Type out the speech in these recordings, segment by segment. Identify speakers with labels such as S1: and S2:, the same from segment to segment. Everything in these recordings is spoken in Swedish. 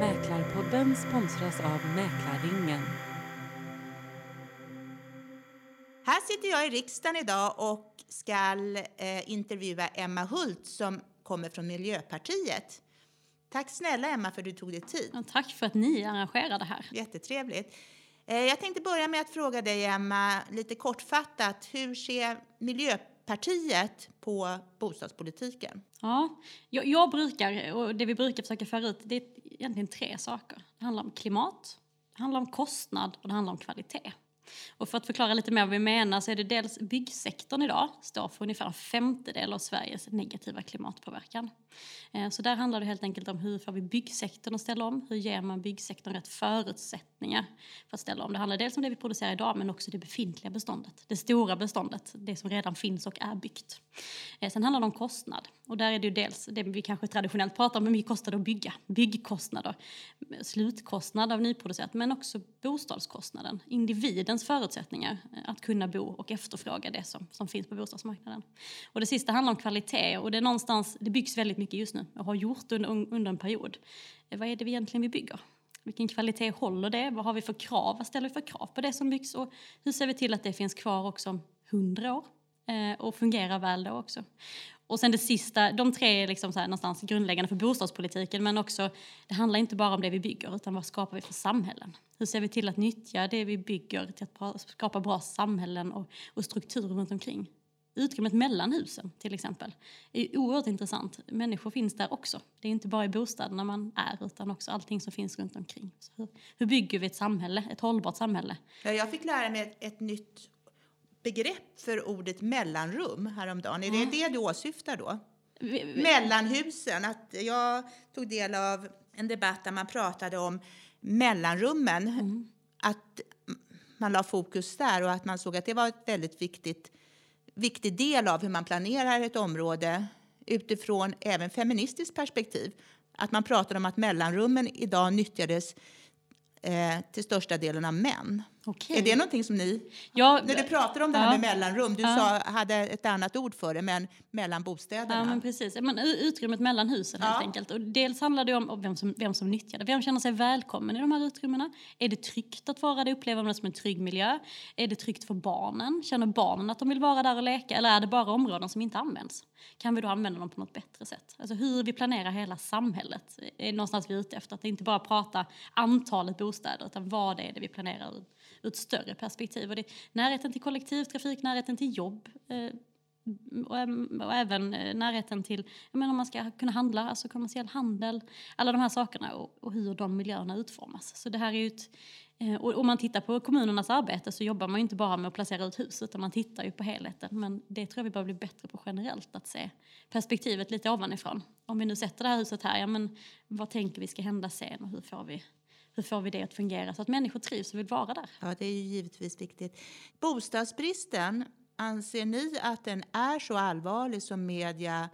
S1: Mäklarpodden sponsras av Mäklarringen.
S2: Här sitter jag i riksdagen idag och ska eh, intervjua Emma Hult som kommer från Miljöpartiet. Tack snälla Emma för att du tog dig tid.
S3: Ja, tack för att ni arrangerar det här.
S2: Jättetrevligt. Eh, jag tänkte börja med att fråga dig Emma, lite kortfattat, hur ser Miljöpartiet på bostadspolitiken?
S3: Ja, jag, jag brukar, och det vi brukar försöka föra ut, det är egentligen tre saker. Det handlar om klimat, det handlar om kostnad och det handlar om kvalitet. Och för att förklara lite mer vad vi menar så är det dels byggsektorn idag står för ungefär en femtedel av Sveriges negativa klimatpåverkan. Eh, så där handlar det helt enkelt om hur får vi byggsektorn att ställa om? Hur ger man byggsektorn rätt förutsättningar för att ställa om? Det handlar dels om det vi producerar idag men också det befintliga beståndet. Det stora beståndet, det som redan finns och är byggt. Eh, sen handlar det om kostnad och där är det ju dels det vi kanske traditionellt pratar om, hur mycket kostar det att bygga? Byggkostnader, slutkostnad av nyproducerat men också bostadskostnaden, individens förutsättningar eh, att kunna bo och efterfråga det som, som finns på bostadsmarknaden. Och det sista handlar om kvalitet och det är någonstans, det byggs väldigt mycket mycket just nu och har gjort under, under en period. Eh, vad är det vi egentligen vi bygger? Vilken kvalitet håller det? Vad har vi för krav? Vad ställer vi för krav på det som byggs? Och hur ser vi till att det finns kvar också om hundra år? Eh, och fungerar väl då också. Och sen det sista, de tre är liksom så här någonstans grundläggande för bostadspolitiken men också, det handlar inte bara om det vi bygger utan vad skapar vi för samhällen? Hur ser vi till att nyttja det vi bygger till att skapa bra samhällen och, och strukturer runt omkring? Utrymmet mellan husen till exempel är oerhört intressant. Människor finns där också. Det är inte bara i bostäderna man är utan också allting som finns runt omkring. Hur, hur, bygger vi ett samhälle, ett hållbart samhälle?
S2: Ja, jag fick lära mig ett, ett nytt begrepp för ordet mellanrum häromdagen. Är det det du åsyftar då? Vi, vi, Mellanhusen. Att jag tog del av en debatt där man pratade om mellanrummen. Mm. Att man la fokus där och att man såg att det var ett väldigt viktigt, viktig del av hur man planerar ett område utifrån även feministiskt perspektiv. Att man pratade om att mellanrummen idag nyttjades eh, till största delen av män. Okay. Är det någonting som ni... Ja, när du pratar om det här ja, med mellanrum, du ja. sa, hade ett annat ord för det, men mellan bostäderna.
S3: Ja, men precis. Men utrymmet mellan husen helt enkelt. Och dels handlar det om vem som, vem som nyttjar det. Vem känner sig välkommen i de här utrymmena? Är det tryggt att vara där? Upplever man det som en trygg miljö? Är det tryggt för barnen? Känner barnen att de vill vara där och leka? Eller är det bara områden som inte används? Kan vi då använda dem på något bättre sätt? Alltså hur vi planerar hela samhället är någonstans vi är ute efter. Att inte bara prata antalet bostäder, utan vad är det vi planerar ur ett större perspektiv. Och det, närheten till kollektivtrafik, närheten till jobb eh, och, och, även eh, närheten till, jag menar man ska kunna handla, alltså kommersiell handel, alla de här sakerna och, och hur de miljöerna utformas. Så det här är ju ett, eh, och om man tittar på kommunernas arbete så jobbar man ju inte bara med att placera ut hus utan man tittar ju på helheten. Men det tror jag vi behöver bli bättre på generellt, att se perspektivet lite ovanifrån. Om vi nu sätter det här huset här, ja men vad tänker vi ska hända sen och hur får vi hur får vi det att fungera så att människor trivs och vill vara där?
S2: Ja, det är ju givetvis viktigt. Bostadsbristen, anser ni att den är så allvarlig som media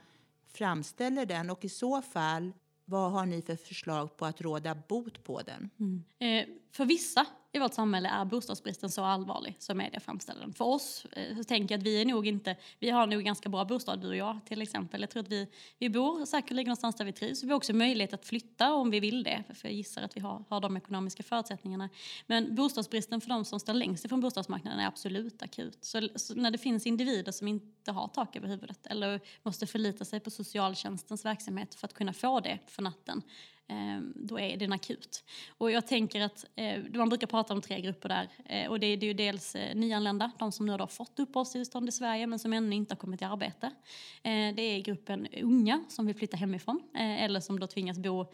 S2: framställer den och i så fall vad har ni för förslag på att råda bot på den?
S3: Mm. Eh, för vissa i vårt samhälle är bostadsbristen så allvarlig som media framställer den. För oss eh, så tänker jag att vi är nog inte, vi har nog ganska bra bostad du och jag till exempel. Jag tror att vi, vi bor säkerligen någonstans där vi trivs. Vi har också möjlighet att flytta om vi vill det, för jag gissar att vi har, har de ekonomiska förutsättningarna. Men bostadsbristen för de som står längst ifrån bostadsmarknaden är absolut akut. Så, så när det finns individer som inte har tak över huvudet eller måste förlita sig på socialtjänstens verksamhet för att kunna få det för natten, Ehm, då är den akut. Och jag tänker att eh, man brukar prata om tre grupper där eh, och det är ju dels eh, nyanlända, de som nu har fått uppehållstillstånd i Sverige men som ännu inte har kommit i arbete. Det är gruppen unga som vill flytta hemifrån eller som då tvingas bo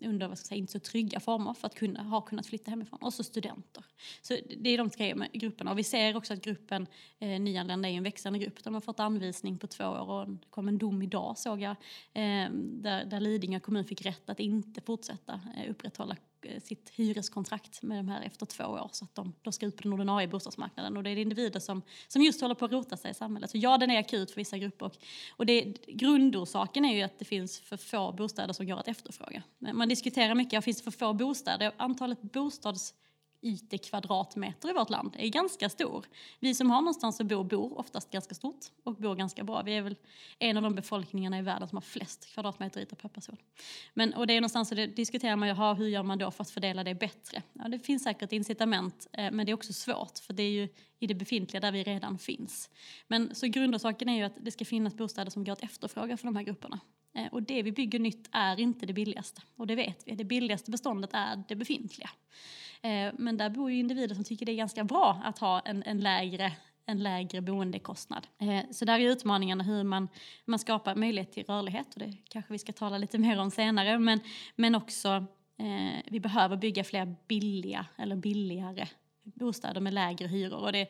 S3: under vad ska säga, inte så trygga former för att kunna, ha kunnat flytta hemifrån. Och så studenter. Så det är de tre grupperna. Och vi ser också att gruppen nyanlända är en växande grupp. De har fått anvisning på två år och det kom en dom idag såg jag ehm, där, där Lidingö kommun fick rätt rätt att inte fortsätta eh, upprätthålla eh, sitt hyreskontrakt med de här efter två år så att de, då ska ut på den ordinarie bostadsmarknaden. Och det är individer som, som just håller på att rota sig i samhället. Så ja, den är akut för vissa grupper. Och, och det, grundorsaken är ju att det finns för få bostäder som går att efterfråga. Man diskuterar mycket, finns det för få bostäder? Antalet bostads ytekvadratmeter i vårt land är ganska stor. Vi som har någonstans att bo bor oftast ganska stort och bor ganska bra. Vi är väl en av de befolkningarna i världen som har flest kvadratmeter yta per person. Men, och det är någonstans, och det diskuterar man ju, hur gör man då för att fördela det bättre? Ja, det finns säkert incitament, eh, men det är också svårt för det är ju i det befintliga där vi redan finns. Men så grundorsaken är ju att det ska finnas bostäder som går att efterfråga för de här grupperna. Eh, och det vi bygger nytt är inte det billigaste. Och det vet vi. Det billigaste beståndet är det befintliga. Eh, men där bor ju individer som tycker det är ganska bra att ha en, en lägre en lägre boendekostnad. Eh, så där är utmaningarna hur man, man skapar möjlighet till rörlighet och det kanske vi ska tala lite mer om senare. Men, men också eh, vi behöver bygga fler billiga eller billigare bostäder med lägre hyror. Och det,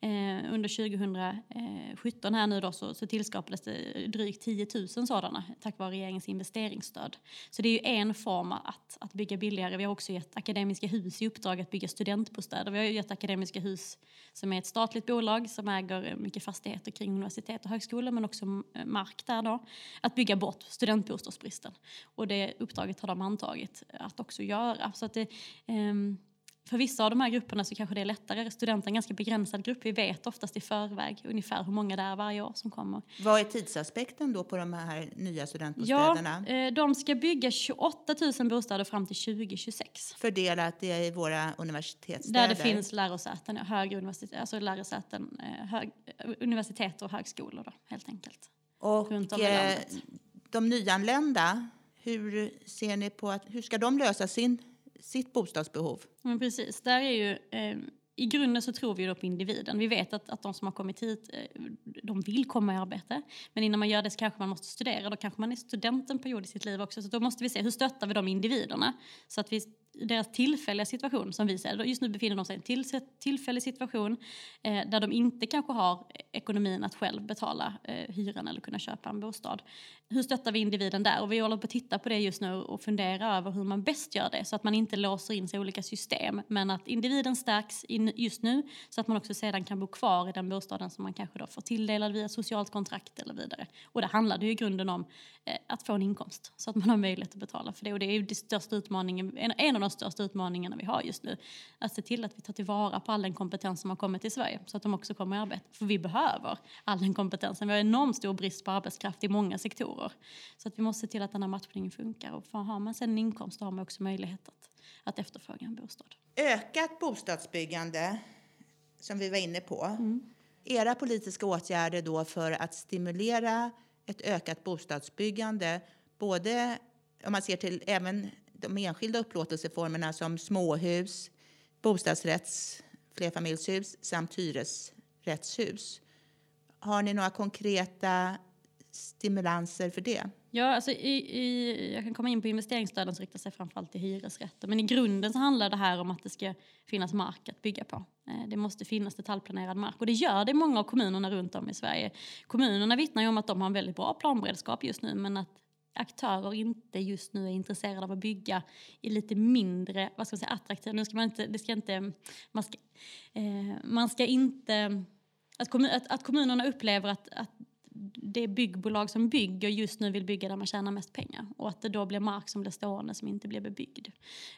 S3: eh, under 2017 här nu då så, så tillskapades det drygt 10 000 sådana tack vare regeringens investeringsstöd. Så det är ju en form att, att bygga billigare. Vi har också gett Akademiska Hus i uppdrag att bygga studentbostäder. Vi har gett Akademiska Hus som är ett statligt bolag som äger mycket fastigheter kring universitet och högskolor men också mark där då, att bygga bort studentbostadsbristen. Och det uppdraget har de antagit att också göra. Så att det, um, för vissa av de här grupperna så kanske det är lättare. Studenter är en ganska begränsad grupp. Vi vet oftast i förväg ungefär hur många det är varje år som kommer.
S2: Vad är tidsaspekten då på de här nya studentbostäderna?
S3: Ja, eh, de ska bygga 28 000 bostäder fram till 2026.
S2: Fördelat i våra universitetsstäder?
S3: Där det finns lärosäten, högre universitet, alltså lärosäten, eh, hög, universitet och högskolor då, helt enkelt.
S2: Och eh, de nyanlända, hur ser ni på att, hur ska de lösa sin sitt bostadsbehov.
S3: Men precis, där är ju, eh, i grunden så tror vi då på individen. Vi vet att, att de som har kommit hit, eh, de vill komma i arbete. Men innan man gör det så kanske man måste studera. Då kanske man är student en period i sitt liv också. Så då måste vi se hur stöttar vi de individerna så att vi deras tillfälliga situation som vi ser Just nu befinner de sig i en till, tillfällig situation eh, där de inte kanske har ekonomin att själv betala eh, hyran eller kunna köpa en bostad. Hur stöttar vi individen där? Och vi håller på att titta på det just nu och fundera över hur man bäst gör det så att man inte låser in sig i olika system men att individen stärks in just nu så att man också sedan kan bo kvar i den bostaden som man kanske då får tilldelad via socialt kontrakt eller vidare. Och det handlar ju i grunden om eh, att få en inkomst så att man har möjlighet att betala för det och det är ju den största utmaningen, en, en av de största utmaningarna vi har just nu. Att se till att vi tar tillvara på all den kompetens som har kommit till Sverige så att de också kommer i arbete. För vi behöver all den kompetensen. Vi har enormt stor brist på arbetskraft i många sektorer. Så att vi måste se till att den här matchningen funkar. Och för har man sen en inkomst då har man också möjlighet att, att efterfråga en bostad.
S2: Ökat bostadsbyggande, som vi var inne på. Mm. Era politiska åtgärder då för att stimulera ett ökat bostadsbyggande, både om man ser till även de enskilda upplåtelseformerna som småhus, bostadsrätts, flerfamiljshus samt hyresrättshus. Har ni några konkreta stimulanser för det?
S3: Ja, alltså i, i, jag kan komma in på investeringsstöden som riktar sig framförallt till hyresrätter. Men i grunden så handlar det här om att det ska finnas mark att bygga på. Eh, det måste finnas detaljplanerad mark och det gör det i många av kommunerna runt om i Sverige. Kommunerna vittnar ju om att de har en väldigt bra planberedskap just nu men att aktörer inte just nu är intresserade av att bygga i lite mindre vad ska man säga, attraktiva... Nu ska man inte, det ska inte, man, ska, eh, man ska inte... Att, kommun, att, att kommunerna upplever att, att det byggbolag som bygger just nu vill bygga där man tjänar mest pengar och att det då blir mark som blir stående som inte blir bebyggd.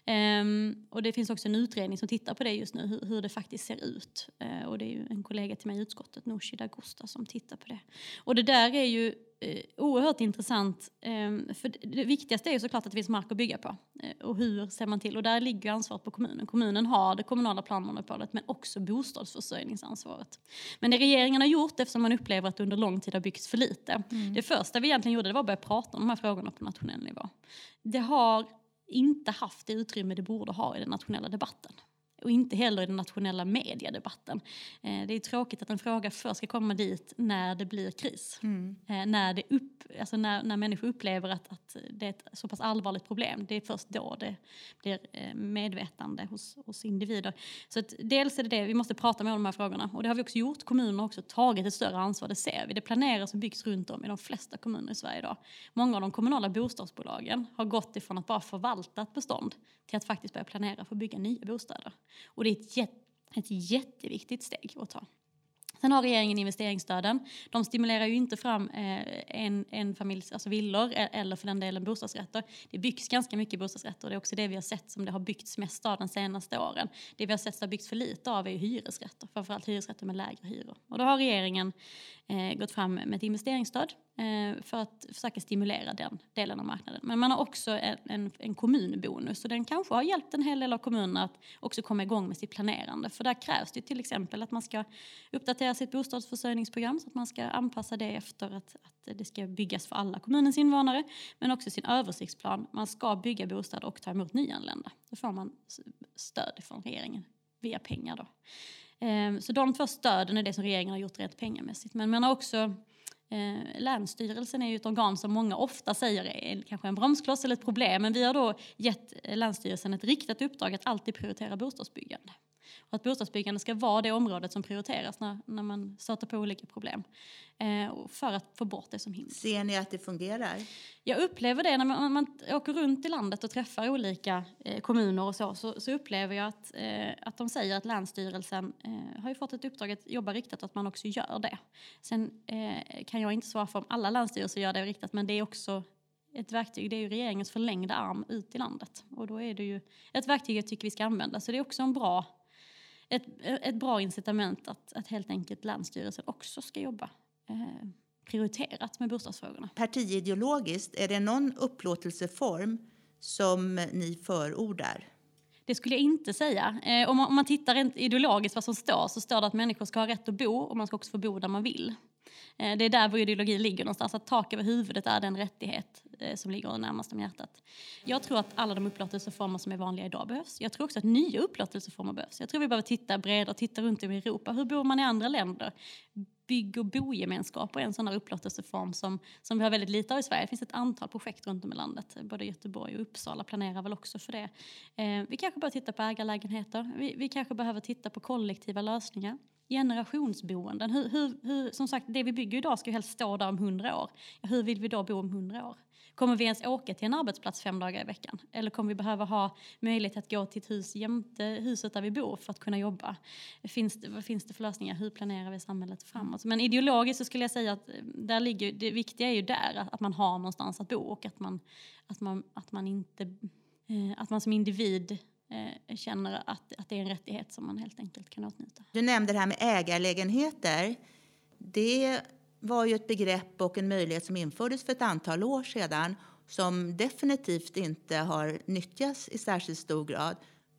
S3: Um, och det finns också en utredning som tittar på det just nu, hur, hur det faktiskt ser ut. Uh, och det är ju en kollega till mig i utskottet, Nooshi Dagosta, som tittar på det. Och det där är ju eh, oerhört intressant. Eh, för det viktigaste är ju såklart att det finns mark att bygga på. Eh, och hur ser man till? Och där ligger ansvaret på kommunen. Kommunen har det kommunala planmonopolet men också bostadsförsörjningsansvaret. Men det regeringen har gjort eftersom man upplever att det under lång tid har byggts för lite. Mm. Det första vi egentligen gjorde det var att börja prata om de här frågorna på nationell nivå. Det har inte haft det utrymme det borde ha i den nationella debatten. Och inte heller i den nationella mediedebatten. Eh, det är tråkigt att en fråga först ska komma dit när det blir kris. Mm. Eh, när, det upp, alltså när, när människor upplever att, att det är ett så pass allvarligt problem. Det är först då det blir eh, medvetande hos, hos individer. Så dels är det det, vi måste prata med om de här frågorna och det har vi också gjort. Kommunerna har också tagit ett större ansvar, det ser vi. Det planeras och byggs runt om i de flesta kommuner i Sverige idag. Många av de kommunala bostadsbolagen har gått ifrån att bara förvalta ett bestånd till att faktiskt börja planera för att bygga nya bostäder. Och det är ett, jätte, ett jätteviktigt steg att ta. Sen har regeringen investeringsstöden. De stimulerar ju inte fram eh, en, en familjs, alltså villor e-, eller för den delen bostadsrätter. Det byggs ganska mycket bostadsrätter och det är också det vi har sett som det har byggts mest av de senaste åren. Det vi har sett som det har byggts för lite av är ju hyresrätter, framförallt hyresrätter med lägre hyror. Och då har regeringen Eh, gått fram med ett investeringsstöd eh, för att försöka stimulera den delen av marknaden. Men man har också en, en, en kommunbonus och den kanske har hjälpt en hel del av kommunerna att också komma igång med sitt planerande. För där krävs det till exempel att man ska uppdatera sitt bostadsförsörjningsprogram så att man ska anpassa det efter att, att det ska byggas för alla kommunens invånare. Men också sin översiktsplan. Man ska bygga bostäder och ta emot nyanlända. Då får man stöd från regeringen via pengar då. Ehm, så de två stöden är det som regeringen har gjort rent pengamässigt. Men man har också Eh, Länsstyrelsen är ju ett organ som många ofta säger är kanske en bromskloss eller ett problem. Men vi har då gett eh, Länsstyrelsen ett riktat uppdrag att alltid prioritera bostadsbyggande. Och att bostadsbyggande ska vara det området som prioriteras när, när man stöter på olika problem. Eh, för att få bort det som hinder.
S2: Ser ni att det fungerar?
S3: Jag upplever det när man, man åker runt i landet och träffar olika eh, kommuner och så, så, så, upplever jag att, eh, att de säger att Länsstyrelsen eh, har ju fått ett uppdrag att jobba riktat och att man också gör det. Sen eh, kan jag inte svara för om alla länsstyrelser gör det riktat men det är också ett verktyg, det är ju regeringens förlängda arm ut i landet. Och då är det ju ett verktyg jag tycker vi ska använda. Så det är också en bra ett, ett bra incitament att, att helt enkelt Länsstyrelsen också ska jobba eh, prioriterat med bostadsfrågorna.
S2: Partiideologiskt, är det någon upplåtelseform som ni förordar?
S3: Det skulle jag inte säga. Eh, om, man, om man tittar rent ideologiskt vad som står så står det att människor ska ha rätt att bo och man ska också få bo där man vill. Eh, det är där vår ideologi ligger någonstans, att tak över huvudet är den rättighet eh, som ligger närmast om hjärtat. Jag tror att alla de upplåtelseformer som är vanliga idag behövs. Jag tror också att nya upplåtelseformer behövs. Jag tror vi behöver titta bredare, titta runt om i Europa. Hur bor man i andra länder? bygg och bogemenskap är en sån här upplåtelseform som, som vi har väldigt lite av i Sverige. Det finns ett antal projekt runt om i landet. Både Göteborg och Uppsala planerar väl också för det. Eh, vi kanske behöver titta på ägarlägenheter. Vi, vi kanske behöver titta på kollektiva lösningar generationsboenden. Hur, hur, hur, som sagt, det vi bygger idag ska ju helst stå där om hundra år. Hur vill vi då bo om hundra år? Kommer vi ens åka till en arbetsplats fem dagar i veckan? Eller kommer vi behöva ha möjlighet att gå till ett hus jämte huset där vi bor för att kunna jobba? Finns det, vad finns det för lösningar? Hur planerar vi samhället framåt? Men ideologiskt så skulle jag säga att eh, där ligger, det viktiga är ju där, att man har någonstans att bo och att man, att man, att man inte eh, att man som individ eh, känner att, att det är en rättighet som man helt enkelt kan åtnjuta.
S2: Du nämnde det här med ägarlägenheter. Det var ju ett begrepp och en möjlighet som infördes för ett antal år sedan som definitivt inte har nyttjats i särskilt stor grad.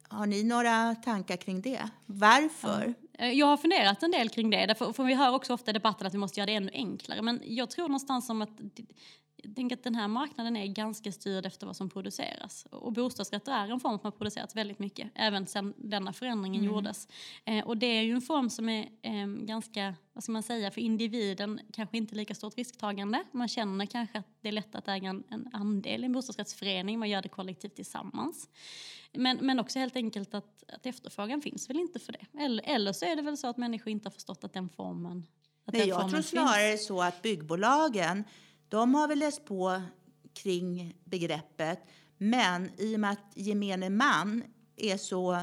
S2: Har ni några tankar kring det? Varför?
S3: Eh, jag har funderat en del kring det. För vi hör också ofta i debatten att vi måste göra det ännu enklare. Men jag tror någonstans som att jag tänker att den här marknaden är ganska styrd efter vad som produceras. Och bostadsrätter är en form som har producerats väldigt mycket, även sedan denna förändringen mm. gjordes. Eh, och det är ju en form som är eh, ganska, vad ska man säga, för individen kanske inte lika stort risktagande. Man känner kanske att det är lätt att äga en, en andel i en bostadsrättsförening, man gör det kollektivt tillsammans. Men, men också helt enkelt att, att efterfrågan finns väl inte för det. Eller, eller så är det väl så att människor inte har förstått att den formen
S2: att Nej, jag tror snarare finns. så att byggbolagen de har väl läst på kring begreppet, men i och med att gemene man är så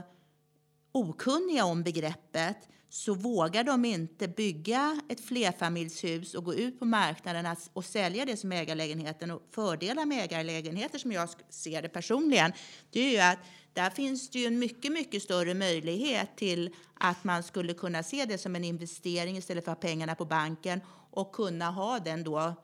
S2: okunniga om begreppet så vågar de inte bygga ett flerfamiljshus och gå ut på marknaden och sälja det som ägarlägenheten. Och fördelar med ägarlägenheter, som jag ser det personligen, det är ju att där finns det ju en mycket, mycket större möjlighet till att man skulle kunna se det som en investering istället för att ha pengarna på banken och kunna ha den då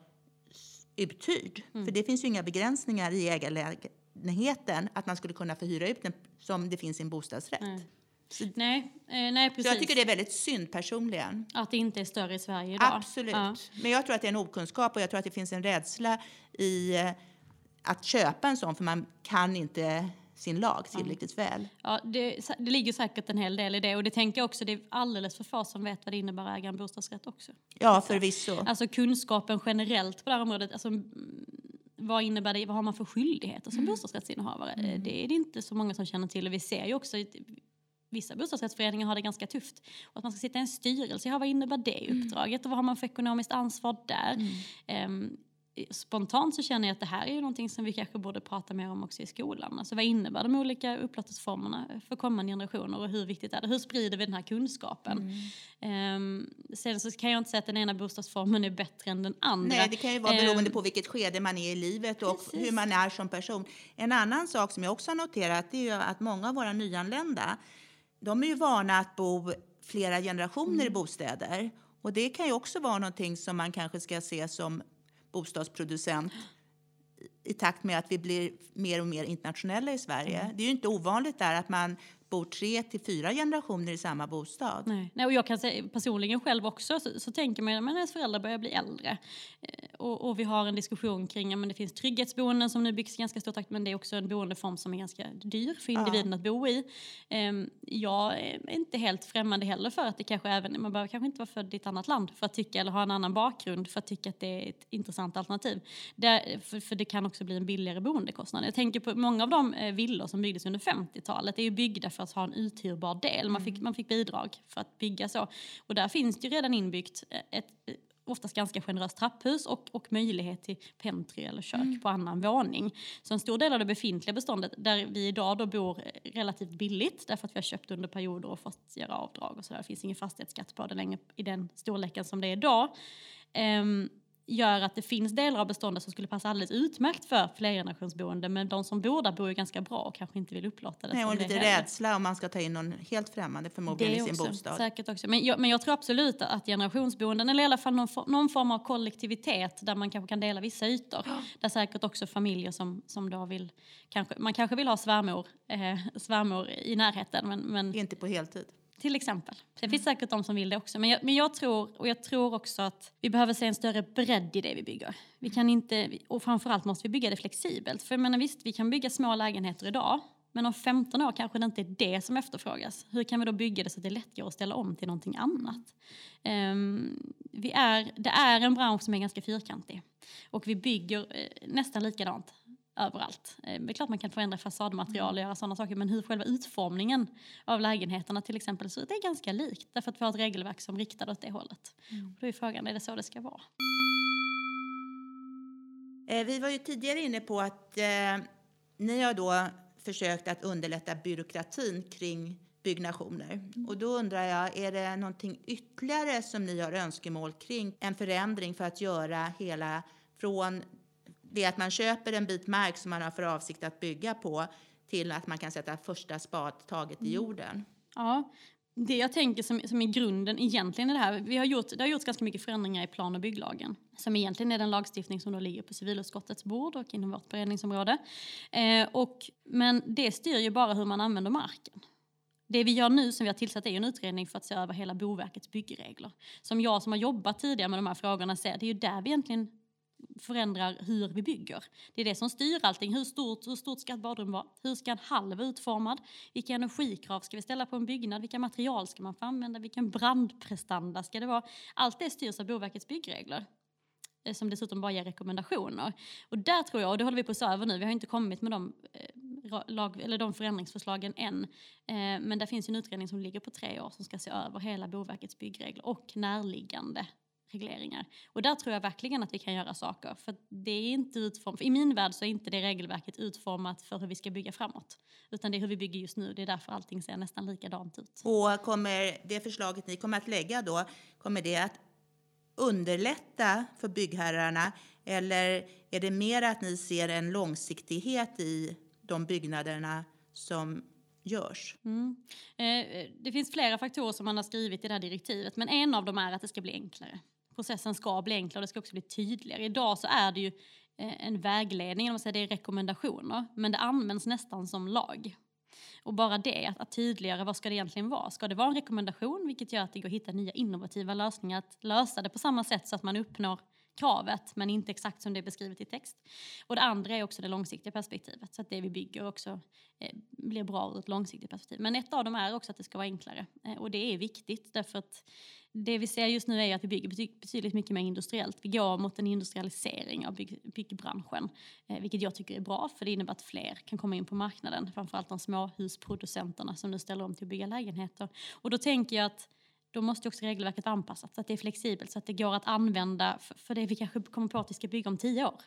S2: uthyrd. Mm. För det finns ju inga begränsningar i ägarlägenheten att man skulle kunna få hyra ut den som det finns i en bostadsrätt.
S3: Mm. Så, nej, eh, nej, precis.
S2: Så jag tycker det är väldigt synd personligen.
S3: Att det inte är större i Sverige idag.
S2: Absolut. Ja. Men jag tror att det är en okunskap och jag tror att det finns en rädsla i eh, att köpa en sån för man kan inte sin lag tillräckligt mm. väl.
S3: Ja, det, det ligger säkert en hel del i det och det tänker jag också, det är alldeles för få som vet vad det innebär att äga en bostadsrätt också.
S2: Ja, förvisso.
S3: Alltså kunskapen generellt på det här området, alltså, vad innebär det, vad har man för skyldigheter som mm. bostadsrättsinnehavare? Mm. Det är det inte så många som känner till och vi ser ju också vissa bostadsrättsföreningar har det ganska tufft. Och att man ska sitta i en styrelse, ja, vad innebär det mm. uppdraget och vad har man för ekonomiskt ansvar där? Mm. Um, spontant så känner jag att det här är ju någonting som vi kanske borde prata mer om också i skolan. Alltså vad innebär de olika upplåtelseformerna för kommande generationer och hur viktigt är det? Hur sprider vi den här kunskapen? Mm. Um, sen så kan jag inte säga att den ena bostadsformen är bättre än den andra.
S2: Nej, det kan ju vara beroende um, på vilket skede man är i livet och precis. hur man är som person. En annan sak som jag också har noterat är ju att många av våra nyanlända de är ju vana att bo flera generationer mm. i bostäder. Och det kan ju också vara någonting som man kanske ska se som bostadsproducent i takt med att vi blir mer och mer internationella i Sverige. Mm. Det är ju inte ovanligt där att man bor tre till fyra generationer i samma bostad.
S3: Nej, Nej och jag kan säga personligen själv också så, så tänker man att ens föräldrar börjar bli äldre. Eh, och, och, vi har en diskussion kring att det finns trygghetsboenden som nu byggs i ganska stor takt men det är också en boendeform som är ganska dyr för individen ja. att bo i. Um, jag är inte helt främmande heller för att det kanske även, man behöver kanske inte vara född i ett annat land för att tycka eller ha en annan bakgrund för att tycka att det är ett intressant alternativ. Det, för, för, det kan också bli en billigare boendekostnad. Jag tänker på många av de eh, villor som byggdes under 50-talet är ju byggda för att ha en uthyrbar del. Man fick, mm. man fick bidrag för att bygga så. Och där finns det ju redan inbyggt ett oftast ganska generöst trapphus och, och möjlighet till pentry eller kök mm. på annan våning. Så en stor del av det befintliga beståndet där vi idag då bor relativt billigt därför att vi har köpt under perioder och fått göra avdrag och så där. Det finns ingen fastighetsskatt på det längre i den storleken som det är idag. Um, gör att det finns delar av beståndet som skulle passa alldeles utmärkt för flergenerationsboende men de som bor där bor ju ganska bra och kanske inte vill upplåta det.
S2: Nej, och lite rädsla om man ska ta in någon helt främmande förmodligen i sin
S3: också,
S2: bostad.
S3: Säkert också. Men jag, men jag tror absolut att generationsboenden eller i alla fall någon, någon form av kollektivitet där man kanske kan dela vissa ytor. Ja. Där säkert också familjer som, som då vill, kanske, man kanske vill ha svärmor, eh, svärmor i närheten men, men
S2: inte på heltid.
S3: Till exempel. Det finns säkert de som vill det också. Men jag, men jag tror, och jag tror också att vi behöver se en större bredd i det vi bygger. Vi kan inte, och framförallt måste vi bygga det flexibelt. För jag menar, visst, vi kan bygga små lägenheter idag. Men om 15 år kanske det inte är det som efterfrågas. Hur kan vi då bygga det så att det lätt går att ställa om till någonting annat? Um, vi är, det är en bransch som är ganska fyrkantig. Och vi bygger eh, nästan likadant överallt. Eh, det är klart man kan förändra fasadmaterial och göra sådana saker men hur själva utformningen av lägenheterna till exempel så det är ganska likt därför att vi har ett regelverk som riktar åt det hållet. Mm. Och då är frågan, är det så det ska vara?
S2: Eh, vi var ju tidigare inne på att eh, ni har då försökt att underlätta byråkratin kring byggnationer. Mm. Och då undrar jag, är det någonting ytterligare som ni har önskemål kring en förändring för att göra hela från det är att man köper en bit mark som man har för avsikt att bygga på till att man kan sätta första spadtaget i mm. jorden.
S3: Ja, det jag tänker som, som är grunden egentligen är det här, vi har gjort, det har gjorts ganska mycket förändringar i plan och bygglagen som egentligen är den lagstiftning som då ligger på civilutskottets bord och inom vårt beredningsområde. Eh, och, men det styr ju bara hur man använder marken. Det vi gör nu, som vi har tillsatt, är en utredning för att se över hela Boverkets byggregler. Som jag som har jobbat tidigare med de här frågorna ser, det är ju där vi egentligen förändrar hur vi bygger. Det är det som styr allting. Hur stort, hur stort ska ett badrum vara? Hur ska en halv vara utformad? Vilka energikrav ska vi ställa på en byggnad? Vilka material ska man få använda? Vilken brandprestanda ska det vara? Allt det styrs av Boverkets byggregler eh, som dessutom bara ger rekommendationer. Och där tror jag, och det håller vi på att se över nu, vi har inte kommit med de, eh, lag, eller de förändringsförslagen än, eh, men det finns en utredning som ligger på tre år som ska se över hela Boverkets byggregler och närliggande regleringar. Och där tror jag verkligen att vi kan göra saker. För det är inte utformat, I min värld så är inte det regelverket utformat för hur vi ska bygga framåt. Utan det är hur vi bygger just nu. Det är därför allting ser nästan likadant ut.
S2: Och kommer det förslaget ni kommer att lägga då, kommer det att underlätta för byggherrarna eller är det mer att ni ser en långsiktighet i de byggnaderna som görs.
S3: Mm. Eh, det finns flera faktorer som man har skrivit i det här direktivet men en av dem är att det ska bli enklare processen ska bli enklare och det ska också bli tydligare. Idag så är det ju eh, en vägledning, man säger, det är rekommendationer, men det används nästan som lag. Och bara det, att, att tydliggöra vad ska det egentligen vara? Ska det vara en rekommendation, vilket gör att det går att hitta nya innovativa lösningar, att lösa det på samma sätt så att man uppnår kravet men inte exakt som det är beskrivet i text. Och det andra är också det långsiktiga perspektivet så att det vi bygger också eh, blir bra ur ett långsiktigt perspektiv. Men ett av dem är också att det ska vara enklare eh, och det är viktigt därför att det vi ser just nu är att vi bygger betydligt mycket mer industriellt. Vi går mot en industrialisering av bygg, byggbranschen, eh, vilket jag tycker är bra för det innebär att fler kan komma in på marknaden, framförallt de småhusproducenterna som nu ställer om till att bygga lägenheter. Och då tänker jag att då måste också regelverket anpassas så att det är flexibelt så att det går att använda för, för det vi kanske kommer på att vi ska bygga om tio år.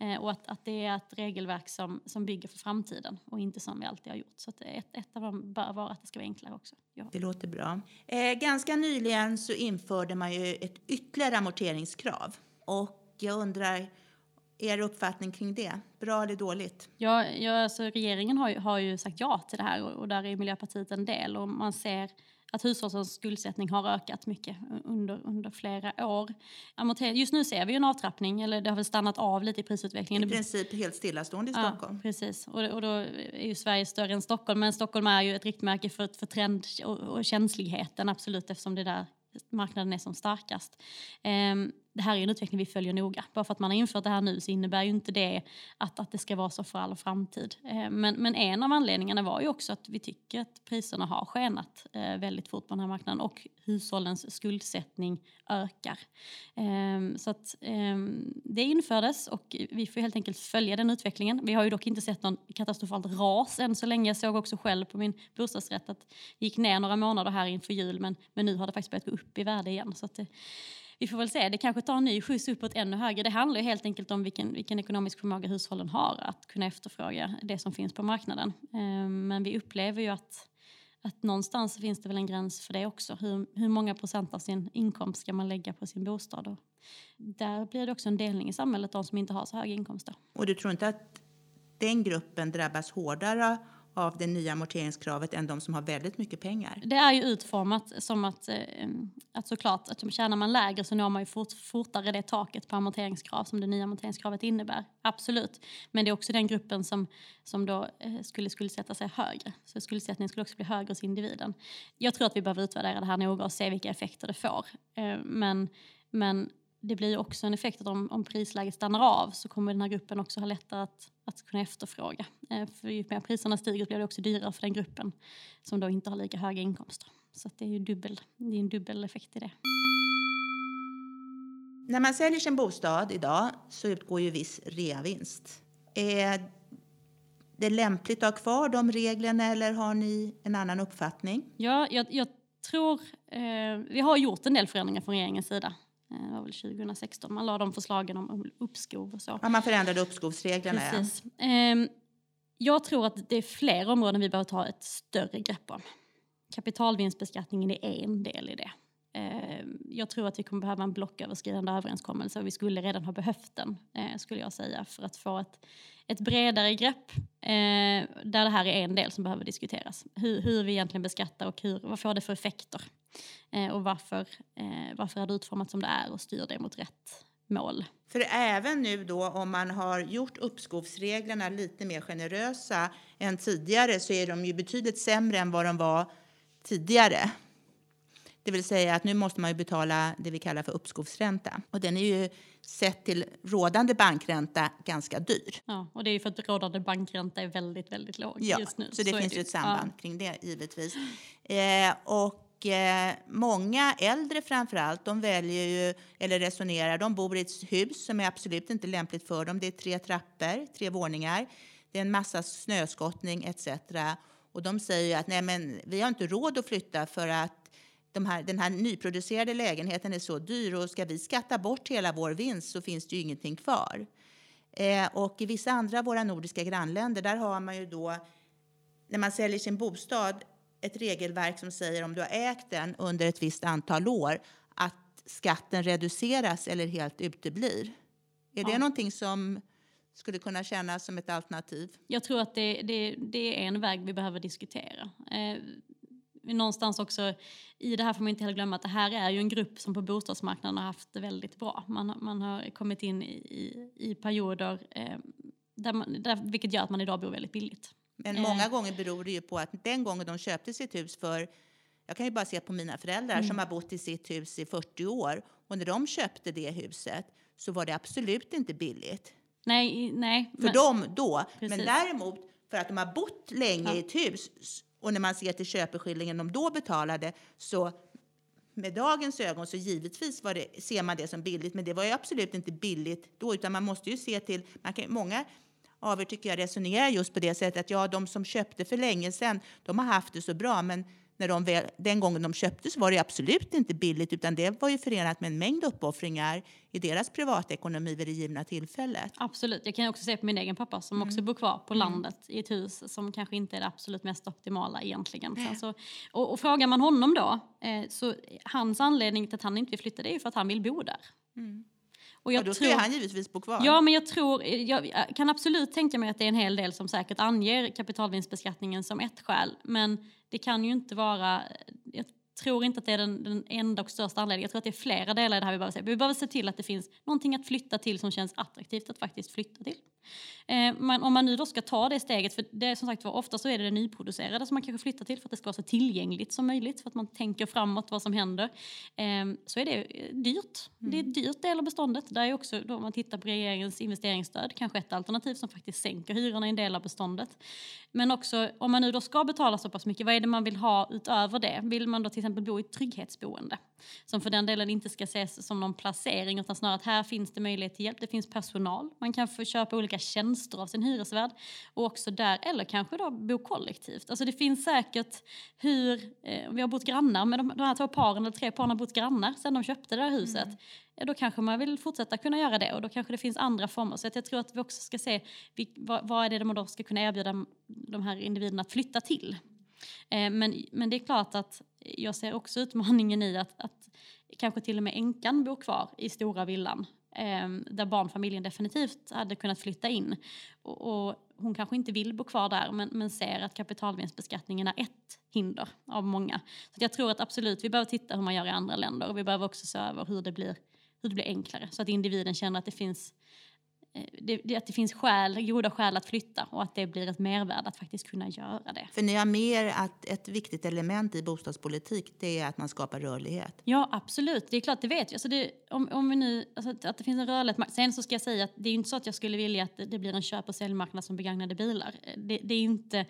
S3: Eh, och att, att det är ett regelverk som, som bygger för framtiden och inte som vi alltid har gjort. Så ett, ett av dem bör vara att det ska vara enklare också.
S2: Ja. Det låter bra. Eh, ganska nyligen så införde man ju ett ytterligare amorteringskrav. Och jag undrar, er uppfattning kring det? Bra eller dåligt?
S3: Ja, ja alltså regeringen har ju, har ju sagt ja till det här och, och där är Miljöpartiet en del. Och man ser att hushållens skuldsättning har ökat mycket under, under flera år. Just nu ser vi en avtrappning, eller det har väl stannat av lite i prisutvecklingen.
S2: I princip helt stillastående i Stockholm.
S3: Ja, precis. Och, och då är ju Sverige större än Stockholm, men Stockholm är ju ett riktmärke för, för trend och, och känsligheten, absolut, eftersom det är där marknaden är som starkast. Det här är en utveckling vi följer noga. Bara för att man har infört det här nu så innebär ju inte det att, att det ska vara så för all framtid. Eh, men, men en av anledningarna var ju också att vi tycker att priserna har skenat eh, väldigt fort på den här marknaden och hushållens skuldsättning ökar. Eh, så att det infördes och vi får helt enkelt följa den utvecklingen. Vi har ju dock inte sett någon katastrofalt ras än så länge. Jag såg också själv på min bostadsrätt att det gick ner några månader här inför jul men, men nu har det faktiskt börjat gå upp i värde igen. Så att det, vi får väl se, det kanske tar en ny skjuts uppåt ännu högre. Det handlar ju helt enkelt om vilken, vilken ekonomisk förmåga hushållen har att kunna efterfråga det som finns på marknaden. Eh, men vi upplever ju att, att någonstans finns det väl en gräns för det också. Hur, hur många procent av sin inkomst ska man lägga på sin bostad? Och där blir det också en delning i samhället, de som inte har så höga inkomster.
S2: Och du tror inte att den gruppen drabbas hårdare av det nya amorteringskravet än de som har väldigt mycket pengar.
S3: Det är ju utformat som att, eh, att såklart, att tjänar man lägre så når man ju fort, fortare det taket på amorteringskrav som det nya amorteringskravet innebär. Absolut. Men det är också den gruppen som, som då eh, skulle skuldsätta sig högre. Så skuldsättningen skulle också bli högre hos individen. Jag tror att vi behöver utvärdera det här noga och se vilka effekter det får. Eh, men, men det blir också en effekt att om, om prisläget stannar av så kommer den här gruppen också ha lättare att, att kunna efterfråga. Eh, för ju mer priserna stiger blir det också dyrare för den gruppen som då inte har lika höga inkomster. Så det är ju dubbel, det är en dubbel effekt i det.
S2: När man säljer sin bostad idag så utgår ju viss reavinst. Är det lämpligt att ha kvar de reglerna eller har ni en annan uppfattning?
S3: Ja, jag, jag tror... Eh, vi har gjort en del förändringar från regeringens sida Eh, det var väl 2016 man la de förslagen om uppskov och så.
S2: Ja, man förändrade uppskovsreglerna.
S3: Precis. Ja. Ehm, jag tror att det är fler områden vi behöver ta ett större grepp om. Kapitalvinstbeskattningen är en del i det. Ehm, jag tror att vi kommer behöva en blocköverskridande överenskommelse och vi skulle redan ha behövt den, eh, skulle jag säga, för att få ett, ett bredare grepp eh, där det här är en del som behöver diskuteras. Hur, hur vi egentligen beskattar och hur, vad får det för effekter? Eh, och varför, eh, varför är det utformat som det är och styr det mot rätt mål.
S2: För även nu då om man har gjort uppskovsreglerna lite mer generösa än tidigare så är de ju betydligt sämre än vad de var tidigare. Det vill säga att nu måste man ju betala det vi kallar för uppskovsränta. Och den är ju sett till rådande bankränta ganska dyr.
S3: Ja, och det är ju för att rådande bankränta är väldigt, väldigt låg
S2: ja,
S3: just nu.
S2: så det så finns ju ett samband ja. kring det givetvis. Eh, och eh, många äldre framför allt, de väljer ju, eller resonerar, de bor i ett hus som är absolut inte lämpligt för dem. Det är tre trappor, tre våningar, det är en massa snöskottning etc. Och de säger att nej men vi har inte råd att flytta för att de här, den här nyproducerade lägenheten är så dyr och ska vi skatta bort hela vår vinst så finns det ju ingenting kvar. Eh, och i vissa andra av våra nordiska grannländer där har man ju då när man säljer sin bostad ett regelverk som säger om du har ägt den under ett visst antal år att skatten reduceras eller helt uteblir. Är ja. det någonting som skulle kunna kännas som ett alternativ?
S3: Jag tror att det, det, det är en väg vi behöver diskutera. Eh, någonstans också, i det här får man inte heller glömma att det här är ju en grupp som på bostadsmarknaden har haft det väldigt bra. Man, man har kommit in i, i, i perioder eh, där man, där, vilket gör att man idag bor väldigt billigt.
S2: Men många gånger beror det ju på att den gången de köpte sitt hus för jag kan ju bara se på mina föräldrar mm. som har bott i sitt hus i 40 år och när de köpte det huset så var det absolut inte billigt.
S3: Nej, nej.
S2: För
S3: men-
S2: dem då.
S3: Precis.
S2: Men däremot för att de har bott länge
S3: Ja.
S2: i ett hus och när man ser till köpeskillingen de då betalade så med dagens ögon så givetvis var det, ser man det som billigt, men det var ju absolut inte billigt då, utan man måste ju se till, man kan, många av er tycker jag resonerar just på det sättet att ja, de som köpte för länge sedan, de har haft det så bra, men när de väl, den gången de köpte så var det absolut inte billigt, utan det var ju förenat med en mängd uppoffringar i deras privatekonomi vid det givna tillfället.
S3: Absolut. Jag kan också se på min egen pappa som också
S2: Mm.
S3: bor kvar på landet i ett hus som kanske inte är det absolut mest optimala egentligen. Sen så, och, och frågar man honom då, eh, så hans anledning till att han inte vill flytta det är ju för att han vill bo där. Och
S2: Och då ska han givetvis bo kvar.
S3: Ja, men jag tror, jag, jag kan absolut tänka mig att det är en hel del som säkert anger kapitalvinstbeskattningen som ett skäl. Men det kan ju inte vara, jag tror inte att det är den, den enda och största anledningen. Jag tror att det är flera delar i det här vi behöver se. Vi behöver se till att det finns någonting att flytta till som känns attraktivt att faktiskt flytta till. Eh, men om man nu då ska ta det steget, för det är som sagt var ofta så är det det nyproducerade som man kanske flyttar till för att det ska vara så tillgängligt som möjligt, för att man tänker framåt vad som händer. Eh, så är det eh, dyrt. Det är ett dyrt del av beståndet. Där är också, då om man tittar på regeringens investeringsstöd, kanske ett alternativ som faktiskt sänker hyrorna i en del av beståndet. Men också om man nu då ska betala så pass mycket, vad är det man vill ha utöver det? Vill man då till exempel bo i ett trygghetsboende? Som för den delen inte ska ses som någon placering utan snarare att här finns det möjlighet till hjälp. Det finns personal. Man kan få köpa olika tjänster av sin hyresvärd och också där, eller kanske då bo kollektivt. Alltså det finns säkert hur, eh, vi har bott grannar med de, de här två paren, eller tre paren har bott grannar sedan de köpte det här huset. Ja, då kanske man vill fortsätta kunna göra det och då kanske det finns andra former. Så att jag tror att vi också ska se vi, vad, vad är det man då ska kunna erbjuda de här individerna att flytta till. Eh, men, men det är klart att jag ser också utmaningen i att, att kanske till och med änkan bor kvar i stora villan Ehm, där barnfamiljen definitivt hade kunnat flytta in. Och, och hon kanske inte vill bo kvar där men, men ser att kapitalvinstbeskattningen är ett hinder av många. Så att jag tror att absolut vi behöver titta hur man gör i andra länder och vi behöver också se över hur det blir, hur det blir enklare så att individen känner att det finns det, det, att det finns skäl, goda skäl att flytta och att det blir ett mervärde att faktiskt kunna göra det.
S2: För ni har mer att ett viktigt element i bostadspolitik, det är att man skapar rörlighet.
S3: Ja, absolut. Det är klart, det vet jag. Alltså det, om, om vi nu, alltså att, att det finns en rörlighet. Sen så ska jag säga att det är inte så att jag skulle vilja att det, blir en köp och säljmarknad som begagnade bilar. Det, det är inte,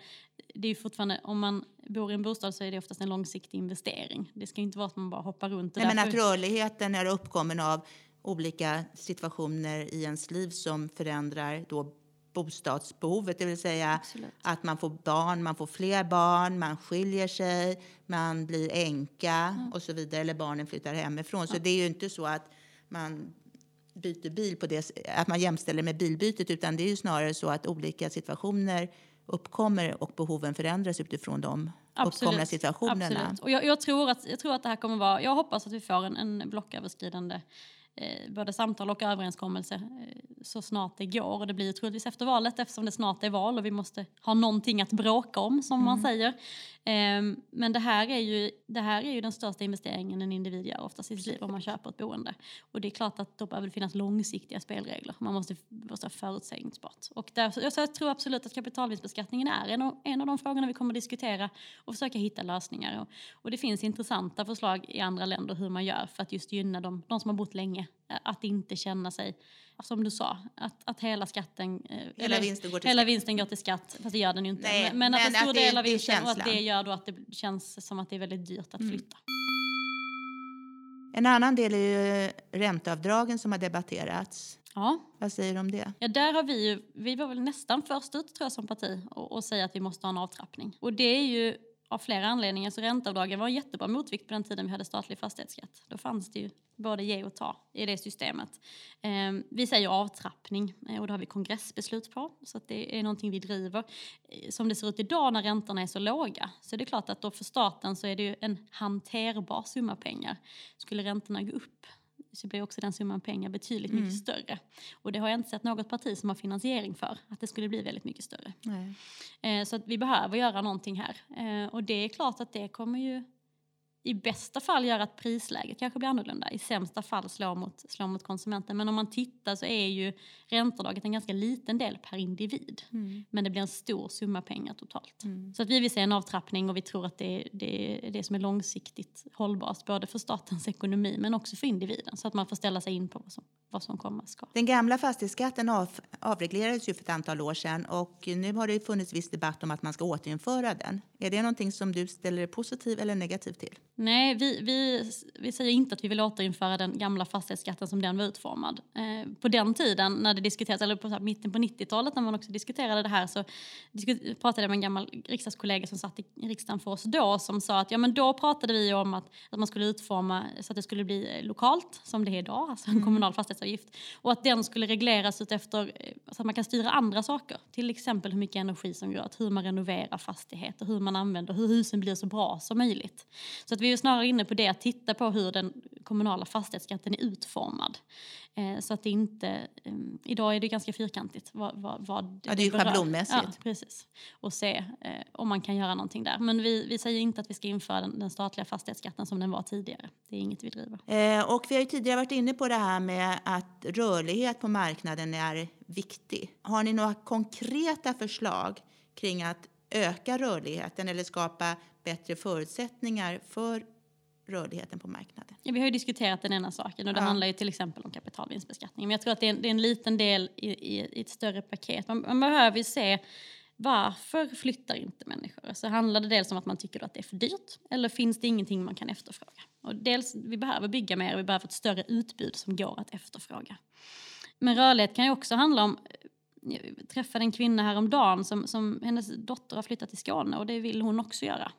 S3: det är fortfarande, om man bor i en bostad så är det oftast en långsiktig investering. Det ska inte vara att man bara hoppar runt.
S2: Nej, men att rörligheten är uppkommen av olika situationer i ens liv som förändrar då bostadsbehovet, det vill säga
S3: Absolut.
S2: att man får barn, man får fler barn, man skiljer sig, man blir änka och så vidare, eller barnen flyttar hemifrån. Så det är ju inte så att man byter bil på det, att man jämställer med bilbytet, utan det är ju snarare så att olika situationer uppkommer och behoven förändras utifrån de uppkomna situationerna.
S3: Absolut. Och jag, jag, tror att, jag tror att det här kommer vara, jag hoppas att vi får en, en blocköverskridande både samtal och överenskommelse eh, så snart det går. Och det blir troligtvis efter valet eftersom det snart är val och vi måste ha någonting att bråka om som man säger. Ehm, men det här, är ju, det här är ju den största investeringen en individ gör oftast i sitt liv om man köper ett boende. Och det är klart att då behöver det finnas långsiktiga spelregler. Man måste vara förutsägbart. Och därför, så jag tror absolut att kapitalvinstbeskattningen är en av, en av de frågorna vi kommer att diskutera och försöka hitta lösningar. Och, och det finns intressanta förslag i andra länder hur man gör för att just gynna de, de som har bott länge. Eh, Att inte känna sig, som du sa, att, att hela skatten... eh,
S2: Hela vinsten går till
S3: hela
S2: skatt.
S3: vinsten går till skatt. Fast det gör den ju inte.
S2: Nej,
S3: men, men att en stor
S2: att det-
S3: del av vinsten och att det gör då att det känns som att det är väldigt dyrt att flytta.
S2: En annan del är ju ränteavdragen som har debatterats.
S3: Ja.
S2: Vad säger du om det?
S3: Ja, där har vi ju, vi var väl nästan först ut tror jag som parti och, och säga att vi måste ha en avtrappning. Och det är ju av flera anledningar. Så ränteavdragen var en jättebra motvikt på den tiden vi hade statlig fastighetsskatt. Då fanns det ju både ge och ta i det systemet. Ehm, vi säger avtrappning eh, och det har vi kongressbeslut på. Så att det är någonting vi driver. Eh, som det ser ut idag när räntorna är så låga så är det klart att då för staten så är det ju en hanterbar summa pengar. Skulle räntorna gå upp så blir också den summan pengar betydligt
S2: Mm.
S3: mycket större. Och det har jag inte sett något parti som har finansiering för, att det skulle bli väldigt mycket större.
S2: Nej.
S3: Eh, så att vi behöver göra någonting här. Eh, och det är klart att det kommer ju i bästa fall göra att prisläget kanske blir annorlunda. I sämsta fall slå mot, slå mot konsumenten. Men om man tittar så är ju ränteavdraget en ganska liten del per individ. Mm. Men det blir en stor summa pengar totalt. Mm. Så att vi vill se en avtrappning och vi tror att det är det, är det som är långsiktigt hållbart. Både för statens ekonomi men också för individen. Så att man får ställa sig in på vad som, vad som komma ska.
S2: Den gamla fastighetsskatten av, avreglerades ju för ett antal år sedan och nu har det funnits viss debatt om att man ska återinföra den. Är det någonting som du ställer dig positiv eller negativ till?
S3: Nej, vi, vi, vi säger inte att vi vill återinföra den gamla fastighetsskatten som den var utformad. Eh, på den tiden när det diskuterades, eller på mitten på 90-talet när man också diskuterade det här så pratade jag med en gammal riksdagskollega som satt i riksdagen för oss då som sa att ja men då pratade vi om att, att man skulle utforma så att det skulle bli lokalt som det är idag, alltså en mm. kommunal fastighetsavgift och att den skulle regleras utefter eh, så att man kan styra andra saker, till exempel hur mycket energi som går åt, hur man renoverar fastigheter, hur man använder, hur husen blir så bra som möjligt. Så att vi är snarare inne på det, att titta på hur den kommunala fastighetsskatten är utformad. Eh, så att det inte, um, idag är det ganska fyrkantigt. Vad, vad, vad
S2: ja, det är ju schablonmässigt.
S3: Ja, precis. Och se eh, om man kan göra någonting där. Men vi, vi säger inte att vi ska införa den, den statliga fastighetsskatten som den var tidigare. Det är inget vi driver.
S2: Eh, och vi har ju tidigare varit inne på det här med att rörlighet på marknaden är viktig. Har ni några konkreta förslag kring att öka rörligheten eller skapa bättre förutsättningar för rörligheten på marknaden.
S3: Ja, vi har ju diskuterat den ena saken och det ja. handlar ju till exempel om kapitalvinstbeskattning. Men jag tror att det är en, det är en liten del i, i, i, ett större paket. Man, man behöver ju se varför flyttar inte människor? Så handlar det dels om att man tycker att det är för dyrt eller finns det ingenting man kan efterfråga? Och dels, vi behöver bygga mer och vi behöver ett större utbud som går att efterfråga. Men rörlighet kan ju också handla om jag träffade en kvinna häromdagen som, som hennes dotter har flyttat till Skåne och det vill hon också göra.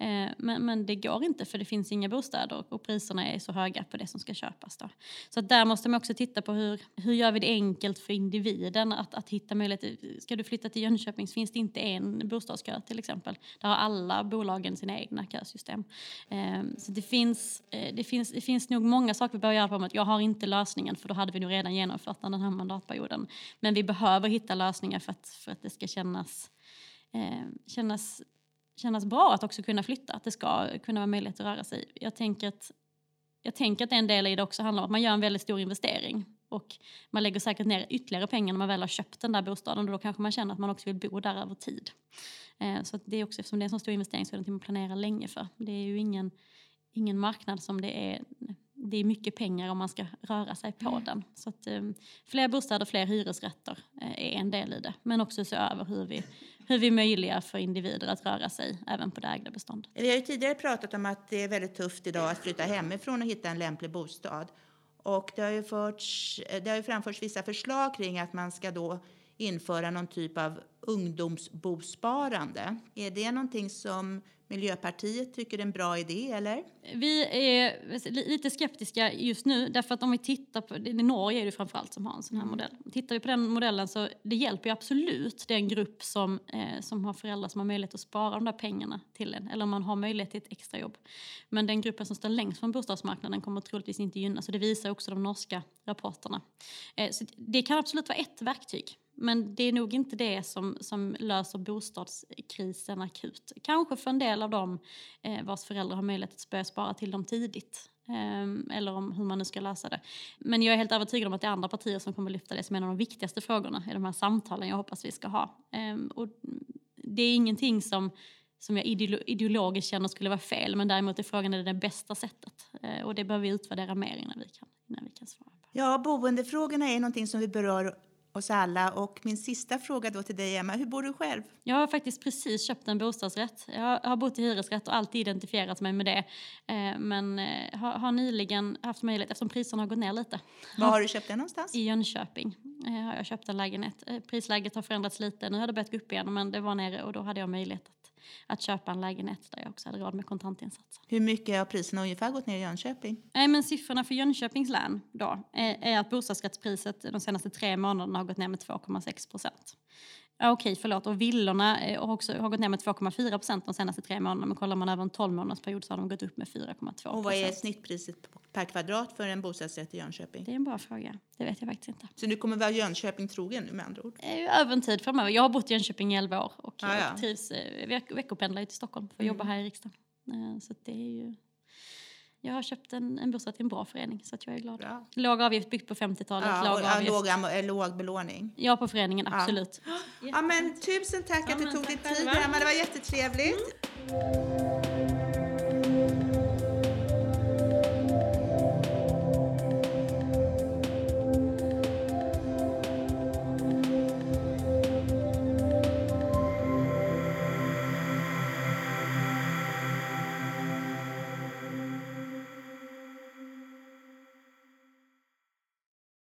S3: Eh, men, men, det går inte för det finns inga bostäder och priserna är så höga på det som ska köpas. Då. Så där måste man också titta på hur, hur gör vi det enkelt för individen att, att hitta möjligheter. Ska du flytta till Jönköping så finns det inte en bostadskö till exempel. Där har alla bolagen sina egna kösystem. Eh, så det finns, eh, det, finns, det finns nog många saker vi behöver göra på att jag har inte lösningen för då hade vi nog redan genomfört den här mandatperioden. Men vi behöver hitta lösningar för att, för att det ska kännas eh, kännas kännas bra att också kunna flytta, att det ska kunna vara möjligt att röra sig. Jag tänker att, jag tänker att en del i det också handlar om att man gör en väldigt stor investering och man lägger säkert ner ytterligare pengar när man väl har köpt den där bostaden och då kanske man känner att man också vill bo där över tid. Eh, så det är också, eftersom det är en så stor investering så är det någonting man planerar länge för. Det är ju ingen, ingen marknad som det är det är mycket pengar om man ska röra sig på mm. den. Så att, um, fler bostäder, fler hyresrätter uh, är en del i det. Men också se över hur vi, hur vi möjliggör för individer att röra sig även på det ägda beståndet.
S2: Vi har ju tidigare pratat om att det är väldigt tufft idag att flytta hemifrån och hitta en lämplig bostad. Och det har ju, förts, det har ju framförts vissa förslag kring att man ska då införa någon typ av ungdomsbosparande. Är det någonting som Miljöpartiet tycker är en bra idé, eller?
S3: Vi är lite skeptiska just nu, därför att om vi tittar på, i Norge är det framförallt som har en sån här mm. modell. Tittar vi på den modellen så det hjälper ju absolut den grupp som, eh, som har föräldrar som har möjlighet att spara de där pengarna till en, eller om man har möjlighet till ett extrajobb. Men den gruppen som står längst från bostadsmarknaden kommer troligtvis inte gynnas och det visar också de norska rapporterna. Eh, så det kan absolut vara ett verktyg. Men det är nog inte det som, som löser bostadskrisen akut. Kanske för en del av dem eh, vars föräldrar har möjlighet att börja spara till dem tidigt. Eh, eller om hur man nu ska lösa det. Men jag är helt övertygad om att det är andra partier som kommer lyfta det som en av de viktigaste frågorna i de här samtalen jag hoppas vi ska ha. Eh, och det är ingenting som som jag ideologiskt känner skulle vara fel men däremot är frågan är det det bästa sättet eh, och det behöver vi utvärdera mer innan vi kan, innan vi kan svara på.
S2: Ja, boendefrågorna är någonting som vi berör oss alla. Och min sista fråga då till dig, Emma, hur bor du själv?
S3: Jag har faktiskt precis köpt en bostadsrätt. Jag har bott i hyresrätt och alltid identifierat mig med det. Eh, men eh, har nyligen haft möjlighet, eftersom priserna har gått ner lite.
S2: Var har du köpt den någonstans?
S3: I Jönköping eh, har jag köpt en lägenhet. Prisläget har förändrats lite, nu har det börjat gå upp igen men det var nere och då hade jag möjlighet att köpa en lägenhet där jag också hade råd med kontantinsatser.
S2: Hur mycket har priserna ungefär gått ner i Jönköping?
S3: Nej, men siffrorna för Jönköpings län då är, är att bostadsrättspriset de senaste tre månaderna har gått ner med 2,6 procent. Ja, okej, förlåt. Och villorna eh, har, också, har gått ner med 2,4 procent de senaste tre månaderna. Men kollar man över en 12 månadersperiod så har de gått upp med 4,2%
S2: Och vad är snittpriset per kvadrat för en bostadsrätt i Jönköping?
S3: Det är en bra fråga. Det vet jag faktiskt inte.
S2: Så du kommer vara Jönköping trogen nu med andra ord?
S3: Över en tid framöver. Jag har bott i Jönköping i 11 år och ah, ja. trivs, eh, veck veckopendlar till Stockholm för att mm. jobba här i riksdagen. Eh, så det är ju Jag har köpt en, en bostad till en bra förening så att jag är glad.
S2: Bra.
S3: Låg avgift byggt på 50-talet.
S2: Ja,
S3: låg
S2: ja,
S3: avgift.
S2: låg, eh, låg belåning.
S3: Ja, på föreningen, absolut.
S2: Ja, men tusen tack
S3: Ja,
S2: att du tog dig tid,
S3: själva.
S2: Det var jättetrevligt.